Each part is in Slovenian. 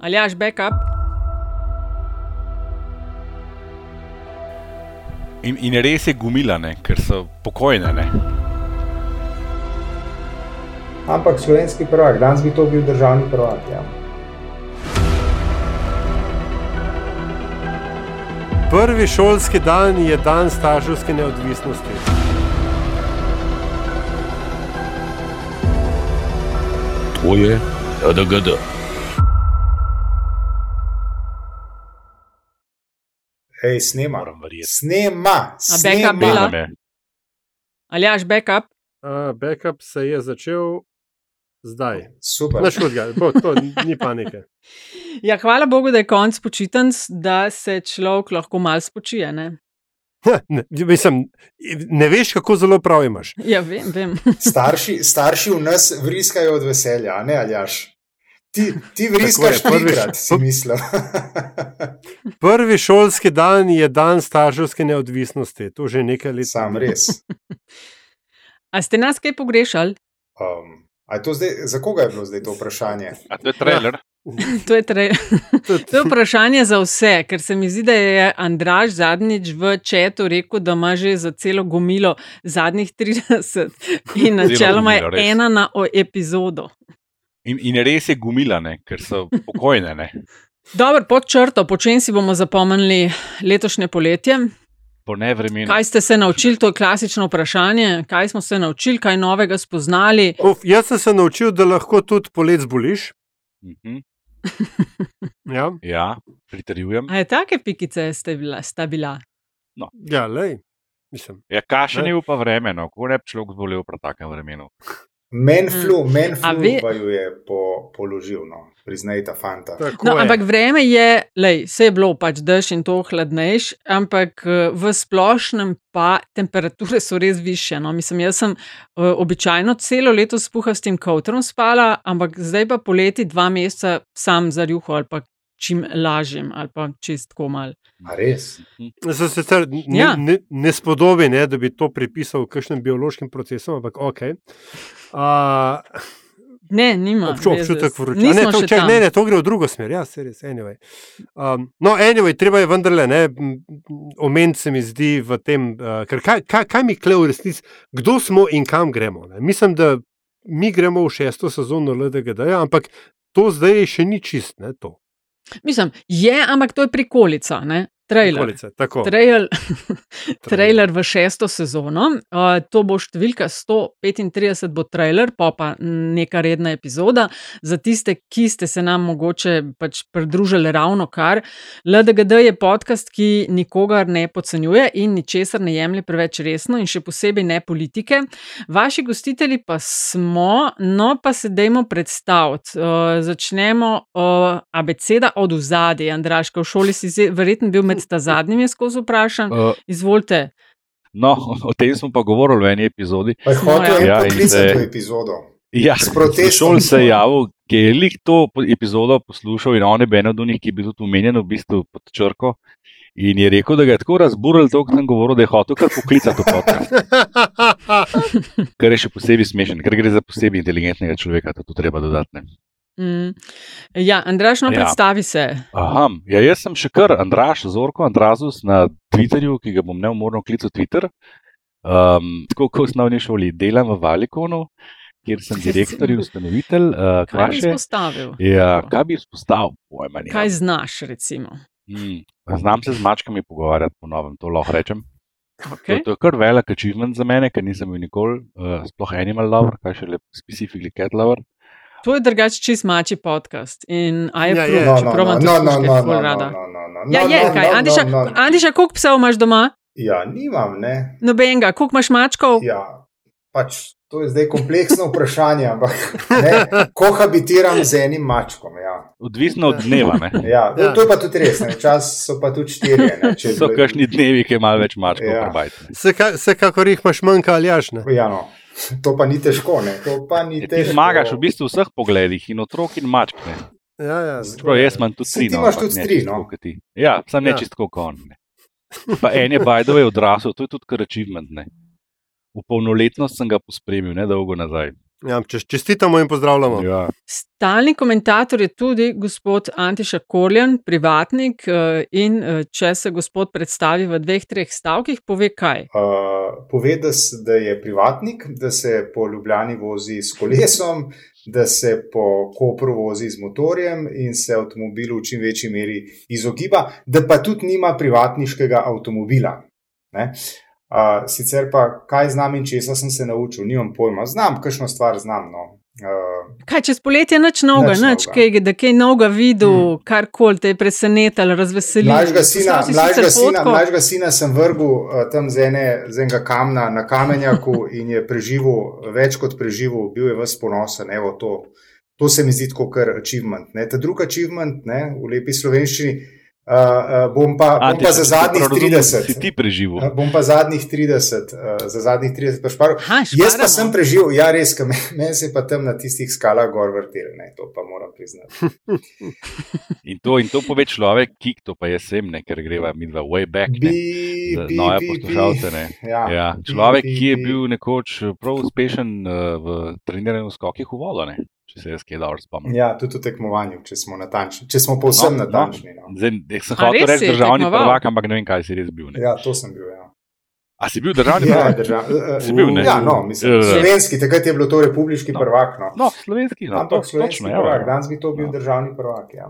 Ali jaš backup? In, in res je gumilane, ker so pokojne. Ne? Ampak slovenski prvak, danes bi to bil državni prvak. Ja. Prvi šolski dan je dan starševske neodvisnosti. To je DGD. Hej, snema. Snema, snema. Ali jaš backup? Uh, backup se je začel zdaj. Super. Naš kot ga, bo, to ni panike. Ja, hvala Bogu, da je konc počitnic, da se človek lahko malo spočije. Ne? Ne, mislim, ne veš, kako zelo prav imaš. Ja, vem, vem. Starši, starši v nas vriskajo od veselja, a ne aljaš. Ti, ti vriskaš trikrat, si mislil. Prvi šolski dan je dan starševske neodvisnosti. To že nekaj let. Sam res. A ste nas kaj pogrešali? Um, to zdaj, za koga je bilo zdaj to vprašanje? A to je trailer. To je, tre... to je vprašanje za vse, ker se mi zdi, da je Andraš zadnjič v četu rekel, da ima že za celo gomilo zadnjih 30 in načeloma je ena na epizodo. In, in res je gumilane, ker so pokojne. Ne? Dobro, pod črto, po čem si bomo zapomnili letošnje poletje? Po nevremenu. Kaj ste se naučili? To je klasično vprašanje. Kaj smo se naučili, kaj novega spoznali? Uf, jaz sem se naučil, da lahko tudi polet zboliš. Mhm. Ja, Ja, pritrjujem. A je take pikice ste bila, sta bila? ja lej. Mislim, Ja, kašen Ne. je pa vreme, no, ko ne bi človek zbolel pri takem vremenu. Menflu, A menflu ve- pa ju je po, položil, no. priznaj ta fanta. tako No, je. ampak vreme je, lej, se je bilo pač dež in to hladnejš, ampak eh, v splošnem pa temperature so res više. No. Mislim, jaz sem uh, običajno celo leto s puhastim kotrom spala, ampak zdaj pa poleti dva meseca sam za juho ali pa čim lažjem ali pa čist komal. A res? Se sicer ne, Ja. ne, ne spodobi, ne, da bi to pripisal kakšnim biološkim procesom, ampak ok. Uh, Ne, nima. Obču, občutek vročine. Ne, to, tam. ne, ne, to gre v drugo smer, ja, se res. Anyway. Um, no, anyway, treba je vendarle ne, omeniti, se mi zdi, v tem, uh, ker kaj, kaj, kaj mi kle v resnici, kdo smo in kam gremo. Ne? Mislim, da mi gremo v šesto sezono LDGD, ampak to zdaj še ni čist, ne to. Mislim, je, ampak to je prikolica, ne? Trailer. Okolice, tako. Trailer, v šesto sezono. Uh, to bo številka 135, bo trailer, pa pa neka redna epizoda. Za tiste, ki ste se nam mogoče pač pridružili ravno kar. LDGD je podcast, ki nikogar ne podcenjuje in ničesar ne jemlje preveč resno, in še posebej ne politike. Vaši gostitelji pa smo, no pa se dajmo predstaviti. Uh, začnemo uh, abeceda od ozadja. Andraška, v šoli si verjetno bil med ta zadnjimi, skozi vprašan. Uh, Izvolite. no, o tem smo pa govorili v eni epizodi. Je hotel ja. en Ja, in poklicati to epizodo. Ja, šol se je javil, ki je lik to epizodo poslušal in on je bil eden od njih, ki je bil tudi omenjen v bistvu pod črko. In je rekel, da ga je tako razburil, to, kar sem govoril, da je hotel kar poklicati v podcast. Kar je še posebej smešen, ker gre za posebej inteligentnega človeka, to treba dodati. Mm. Ja, Andraš, no Ja. predstavi se. Aha, ja, jaz sem še kar Andraš, Zorko, Andrazus na Twitterju, ki ga bom neumorno klical Twitter. Um, tako kot v osnovni šoli delam v Valikonu, kjer sem direktor in ustanovitelj uh, Kaj bi izpostavil? Ja, kaj bi izpostavil, pojma ne. Kaj znaš, recimo? Mm, znam se z mačkami pogovarjati, ponovim, to lahko rečem. Okay. To, to je kar velik achievement za mene, ker nisem bil nikoli, uh, sploh animal lover, kaj še le specifically cat lover. To je drugače čist mači podcast. In a je Ja, prav, je. No, če no, no, imam no, no, no, no, rada. no, no, no, Ja, no, je, no, kaj. no, Andiša, no, no. Andiša, koliko psov imaš doma? Ja, nimam, ne. Nobenega, koliko imaš mačkov? Ja, pač to je zdaj kompleksno vprašanje, ampak ne, kohabitiram z enim mačkom. Ja. Odvisno od dneva. Ne. Ja, Ja. To je pa tudi res, ne. včasih so pa tudi štirje. Ne, če So kakšni dnevi, ki je malo več mačkov Ja. ja. Vsekakor jih imaš manj, ali jaš. ne. Ja, no. To pa ni težko, ne. to pa ni Ti težko. zmagaš v bistvu v vseh pogledih, in otrok in mačk. Ne. Ja, ja, Čeprav jaz imam tudi tri. ti no, imaš ampak tudi tri, no. ti. Ja, ne Ja. čisto kot on. Ne. Pa en je Bajdove odrasel, to je tudi kar achievement. Ne. V polnoletnost sem ga pospremil, ne dolgo nazaj. Ja, čest- čestitamo in pozdravljamo. Ja. Stalni komentator je tudi gospod Antiša Korjan, privatnik. eh, In eh, če se gospod predstavi v dveh, treh stavkih, pove kaj. Uh, pove, da, s- da je privatnik, da se po Ljubljani vozi s kolesom, da se po Kopru vozi z motorjem in se avtomobilu v čim večji meri izogiba, da pa tudi nima privatniškega avtomobila. Ne? Uh, sicer pa kaj znam in česa sem se naučil, nimam pojma. Znam, kakšno stvar znam. No. Uh, Kaj čez poletje Nič nič, novega. kaj, da kaj novega videl, mm. karkoli te je presenetilo, razveselilo. Mlajšega sina, mlajšega, sina, mlajšega sina sem vrgel uh, tam z, ene, z enega kamna na kamenjaku in je preživel, več kot preživel, bil je vse ponosen. Evo, to, to se mi zdi kot achievement. Ne. Ta drugi achievement ne, v lepi slovenščini uh, bom, pa, bom Antiš, pa za zadnjih prav razumel, 30. Si ti preživel. Uh, Bom pa zadnjih 30, uh, za zadnjih 30 pa šparil. Aha, Jaz pa šparamo. sem preživel, ja, res, meni se je pa tam na tistih skalah gor vrtel, ne, to pa moram priznati. In to, in to pove človek, ki to pa jaz sem, ne, ker greva mi dva way back. Ne, Bi, za bi, nove bi, poslušalce. Ne. bi. Ja, Ja, bi, človek, bi, ki je bi. bil nekoč prav uspešen uh, v treniranju skokih v vodo, ne, če se jaz kaj dobro spomnim. Ja, tudi v tekmovanju, če smo natančni, če smo povsem No, no, natančni. No. Zdaj, jaz sem hotel res reči državni tekmoval? prvak, ampak ne vem, kaj si res bil. Ne. Ja, to sem bil. Ja, A si bil državni ja prvak? držav, Si bil, ne? Ja, no, mislim, Ja. slovenski, takrat je bilo to republiški No. prvak. No. No, slovenski, no, Ampak to, slovenski točno, ja, prvak, ja. danes bi to bil No. državni prvak. Ja.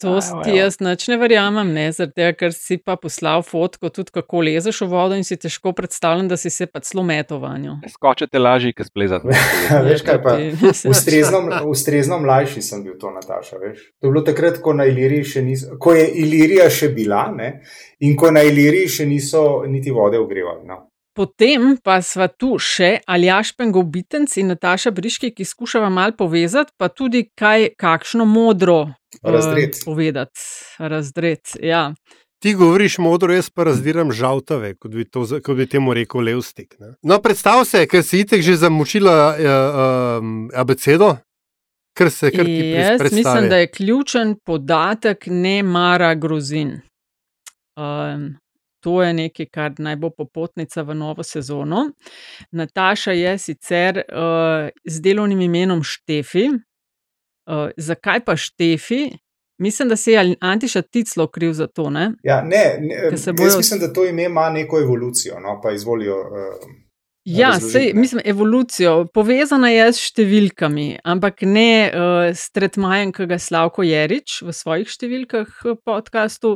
To evo. ti jaz nič ne verjamem, ne, tega, ker si pa poslal fotko, tudi kako lezeš v vodo in si težko predstavljam, da si se pa celo metal vanjo. Skočete lažje, kot splezate. Veš kaj pa? Ustrezno, ustrezno mlajši sem bil to, Nataša. Veš. To je bilo takrat, ko, na Iliriji še niso, ko je Ilirija še bila ne? in ko na Iliriji še niso niti vode ogrevali. No. Potem pa sva tu še Aljaš Pengovitenc in Nataša Briški, ki skušava mal povezati, pa tudi kaj, kakšno modro eh, Razdret. povedati. Razdret, ja. Ti govoriš modro, jaz pa razdiram žaltave, kot bi, to, kot bi temu rekel levstik. Ne? No, predstav se, ker si itek že zamučila uh, um, abecedo, ker se kar ti Jaz predstavi. mislim, da je ključen podatek ne mara grozin. Um, to je nekaj, kar naj bo popotnica v novo sezono. Nataša je sicer uh, z delovnim imenom Štefi. Uh, zakaj pa Štefi? Mislim, da se je Antiša Ticlo kriv za to. Ne? Ja, ne, ne, se jaz bojo- mislim, da to ime ima neko evolucijo, no, pa izvolijo. Uh, Ja, sej, mislim, evolucijo. Povezana je s številkami, ampak ne uh, s tretmajem, ki ga Slavko Jerič v svojih številkah podkastu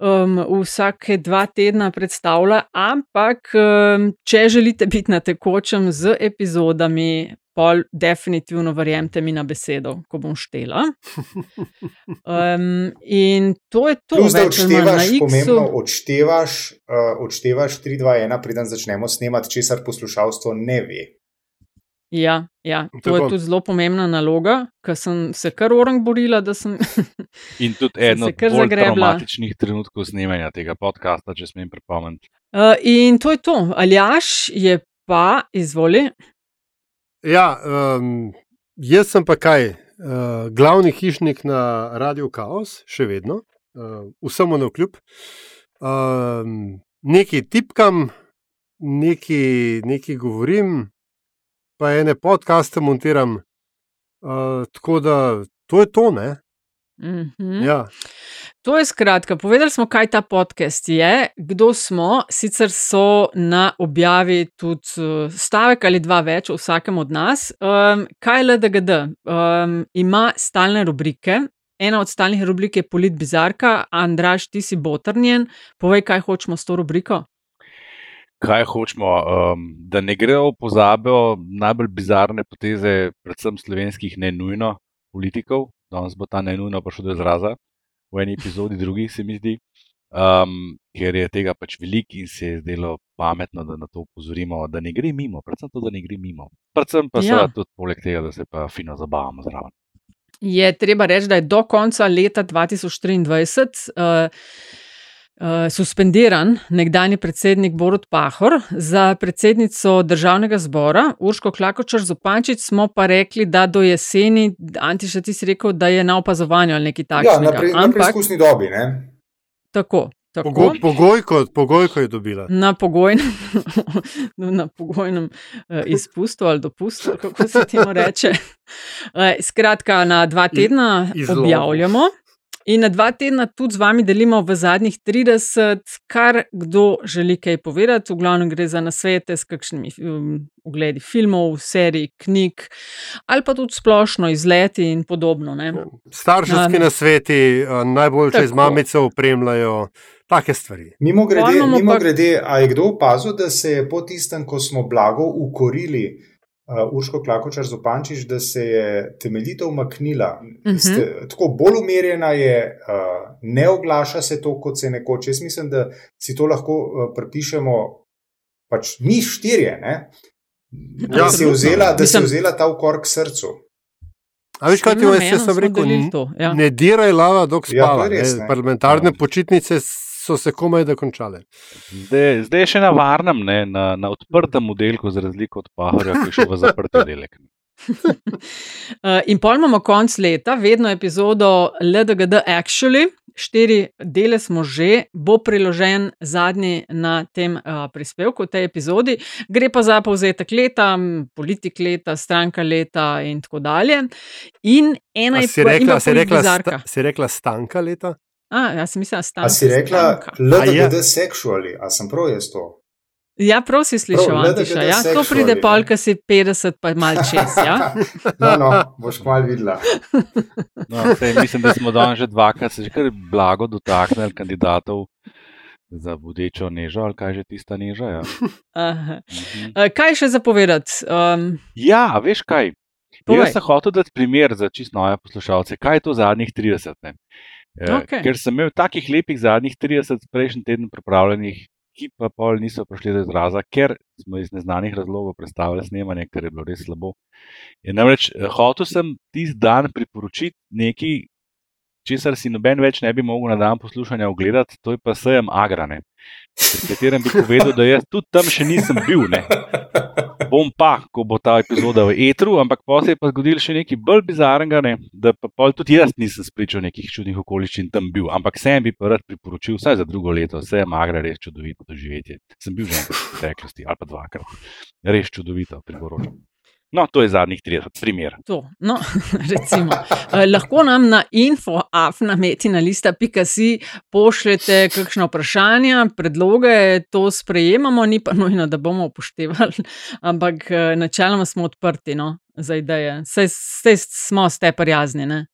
um, vsake dva tedna predstavlja. Ampak, um, če želite biti na tekočem z epizodami, pol definitivno verjemite mi na besedo, ko bom štela. Um, in to je to, manj na odštevaš, pomembno, odštevaš, uh, odštevaš 3, 2, 1, preden začnemo snemati, česar poslušalstvo ne ve. Ja, ja, to Tako. je tudi zelo pomembna naloga, ker sem se kar orang borila, da sem. In tudi se od bolj zagrebla. traumatičnih trenutkov snemanja tega podcasta, če smem pripomniti. Uh, in to je to. Aljaš je pa, izvoli. Ja, um, jaz sem pa kaj, uh, glavni hišnik na Radio Chaos, še vedno, uh, vsemu na vkljub. Um, nekaj tipkam, nekaj, nekaj govorim, pa ene podcaste montiram. Uh, tako da to je to, ne? Mm -hmm. Ja. To je skratka, povedali smo, kaj ta podcast je, kdo smo. Sicer so na objavi tudi eh, stavek ali dva več o vsakem od nas. Um, kaj je LDGD? Um, ima stalne rubrike. Ena od stalnih rubrik je Polit Bizarka, Andraš, ti si botrnjen. Povej, kaj hočemo s to rubriko. Kaj hočemo, um, da ne grejo v pozabo najbolj bizarne poteze, predvsem slovenskih, ne nujno politikov. Danes bo ta ne nujno prišel do izraza, v eni epizodi, drugi se mi zdi, um, ker je tega pač veliko in se je zdelo pametno, da na to upozorimo, da ne gre mimo, predvsem to, da ne gre mimo. Predvsem pa Ja. tudi poleg tega, da se pa fino zabavamo zraven. Je treba reči, da je do konca leta 2023 uh, uh, suspendiran nekdani predsednik Borut Pahor. Za predsednico državnega zbora Urško Klakočar Zupančič smo pa rekli, da do jeseni, Antiša, ti si rekel, da je na opazovanju ali nekaj Ja, takšnega. na, pre, na Ampak preizkusni dobi. Ne? tako. Tako. Pogo, pogojko, pogojko je dobila. Na pogojnem, na pogojnem uh, izpustu ali dopustu, kako se temu reče. Uh, skratka, na dva tedna objavljamo. In na dva tedna tudi z vami delimo v zadnjih 30, kar kdo želi kaj povedati. V glavnem gre za nasvete s kakšnimi um, ogledi filmov, serij, knjig ali pa tudi splošno izleti in podobno. Ne? Starševski Um, nasveti, najbolj če z tako. mamico opremljajo, take stvari. Mimo grede, mimo pa- grede, a je kdo opazil, da se je po tistem, ko smo blago ukorili Urško Klakočar Zopančič, da se je temeljito umaknila. Mhm. Ste, tako bolj umirjena je, uh, ne oglaša se to, kot se je nekoč. Jaz mislim, da si to lahko uh, pripišemo, pač mi štirje. Ne? Da, Ja, si je vzela, da si je Mislim- vzela ta ukor k srcu. A veš, kaj ti Vsem jaz sem rekel? to, ja. Ne diraj lava, dok Ja, spava. je res, ne. ne. Parlamentarne Ja. počitnice so se komaj da končale. Zdaj, zdaj je še na varnem, ne, na, na odprtem oddelku, za razliko od Pahorja, ki je še v zaprtem oddelku. Uh, in pol imamo konc leta, vedno epizodo LDGD Actually, štiri dele smo že, bo priložen zadnji na tem uh, prispevku, v tej epizodi. Gre pa za povzetek leta, politik leta, stranka leta in tako dalje. In ena A je pa si rekla, sta, si rekla stanka leta? A, jaz sem mislila, stanka. A si rekla. LDGD sexually, a sem prav jaz to? Ja, prav si slišal, Prav, Antiša. Ja, to pride pol, ki si 50, pa mal čez. Ja? no, no, boš kmalu videla. No, sej, mislim, da smo danes že dvakrat se že kar blago dotaknili kandidatov za bodečo nežo, ali kaj že tista neža. Ja, Aha. mhm. Uh, kaj še zapovedati? Um, ja veš kaj? Povej. Jaz sem hotel dati primer za čist nove poslušalce. Kaj je to zadnjih 30? Ne? Eh, Okej. Ker sem imel takih lepih zadnjih 30 prejšnji teden pripravljenih, ki pa pol niso prišli do izraza, ker smo iz neznanih razlogov predstavili snemanje, ker je bilo res slabo. Je namreč eh, hotel sem tisti dan priporočiti nekaj, česar si noben več ne bi mogel na dan poslušanja ogledati, to je pa sejem agrane, s katerim bi povedal, da jaz tudi tam še nisem bil. Ne. Bom pa, ko bo ta epizoda v etru, ampak pa se je pa zgodilo še nekaj bolj bizarnega, ne, da pa pol tudi jaz nisem spričal nekih čudnih okoliščin tam bil, ampak sem bi pa rad priporočil, vsaj za drugo leto, vse je magra, res čudovito doživetje. Sem bil že enkrat v preteklosti ali pa dvakrat, res čudovito priporočam. No, to je zadnjih 30, primer. To, no, recimo. Eh, lahko nam na info.afnametina.si pošljete kakšno vprašanje, predloge, to sprejemamo, ni pa nujno, da bomo upoštevali, ampak eh, načeloma smo odprti no, za ideje. Sej, sej smo ste prijazni, ne?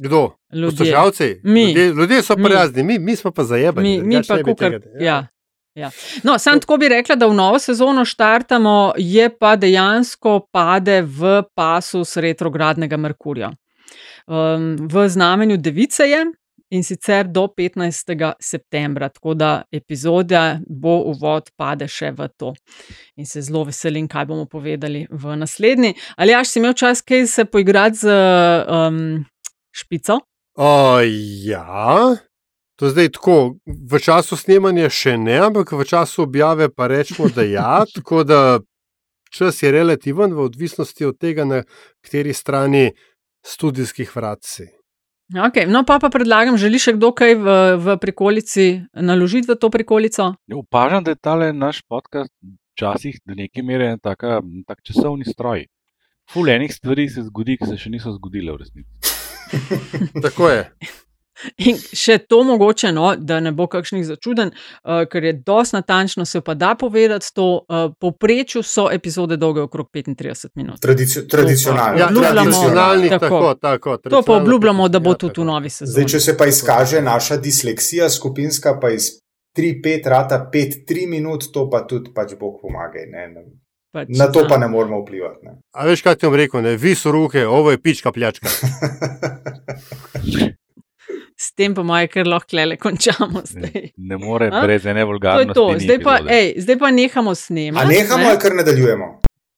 Kdo? Ljudje. Poslušalci? Mi. Ljudje, ljudje so Mi. prijazni, mi, mi smo pa zajebani. Mi, mi pa kukar, tega- ja. Ja. No, sam tako bi rekla, da v novo sezono štartamo, je pa dejansko pade v pasu retrogradnega Merkurja. Um, v znamenju Device je in sicer do 15. septembra, tako da epizoda bo uvod pade še v to. In se zelo veselim, kaj bomo povedali v naslednji. Ali jaš si imel čas, kaj se poigrati z um, špico? O, ja. To je zdaj tako, v času snemanja še ne, ampak v času objave pa rečemo, da ja. Tako da čas je relativen, v odvisnosti od tega, na kateri strani studijskih vrat si. Okay, no, pa, pa predlagam, želi še kdo kaj v, v prikolici naložiti v to prikolico? Ja, Opažam, da je tale naš podcast včasih do neke mere en taka, tak časovni stroj. Ful enih stvari se zgodi, ki se še niso zgodile v resnici. Tako je. In še to mogoče, no, da ne bo kakšnih začuden, uh, ker je dosti natančno se pa da povedati, to uh, povprečju so epizode dolge okrog 35 minut. Tradici tradicionalno. Ja, tradicionalni, Tako. tako, tako. To pa obljubljamo, da bo ja, tudi v tako. novi sezoni. Zdaj, če se pa izkaže naša disleksija skupinska, pa iz 3-5 rata 5-3 minut, to pa tudi pač Bog pomagaj. Ne? Ne. Pač, Na to pa ja. ne moramo vplivati. Ne? A veš, kaj ti bom rekel, ne? vi so roke, ovo je pička pljačka. S tem pa moje, ker lahko le končamo. Zdaj. Ne more A? brez ene To je vulgarnosti. to. Zdaj pa, ej, zdaj pa nehamo A snemati. nehamo ne? kar nadaljujemo?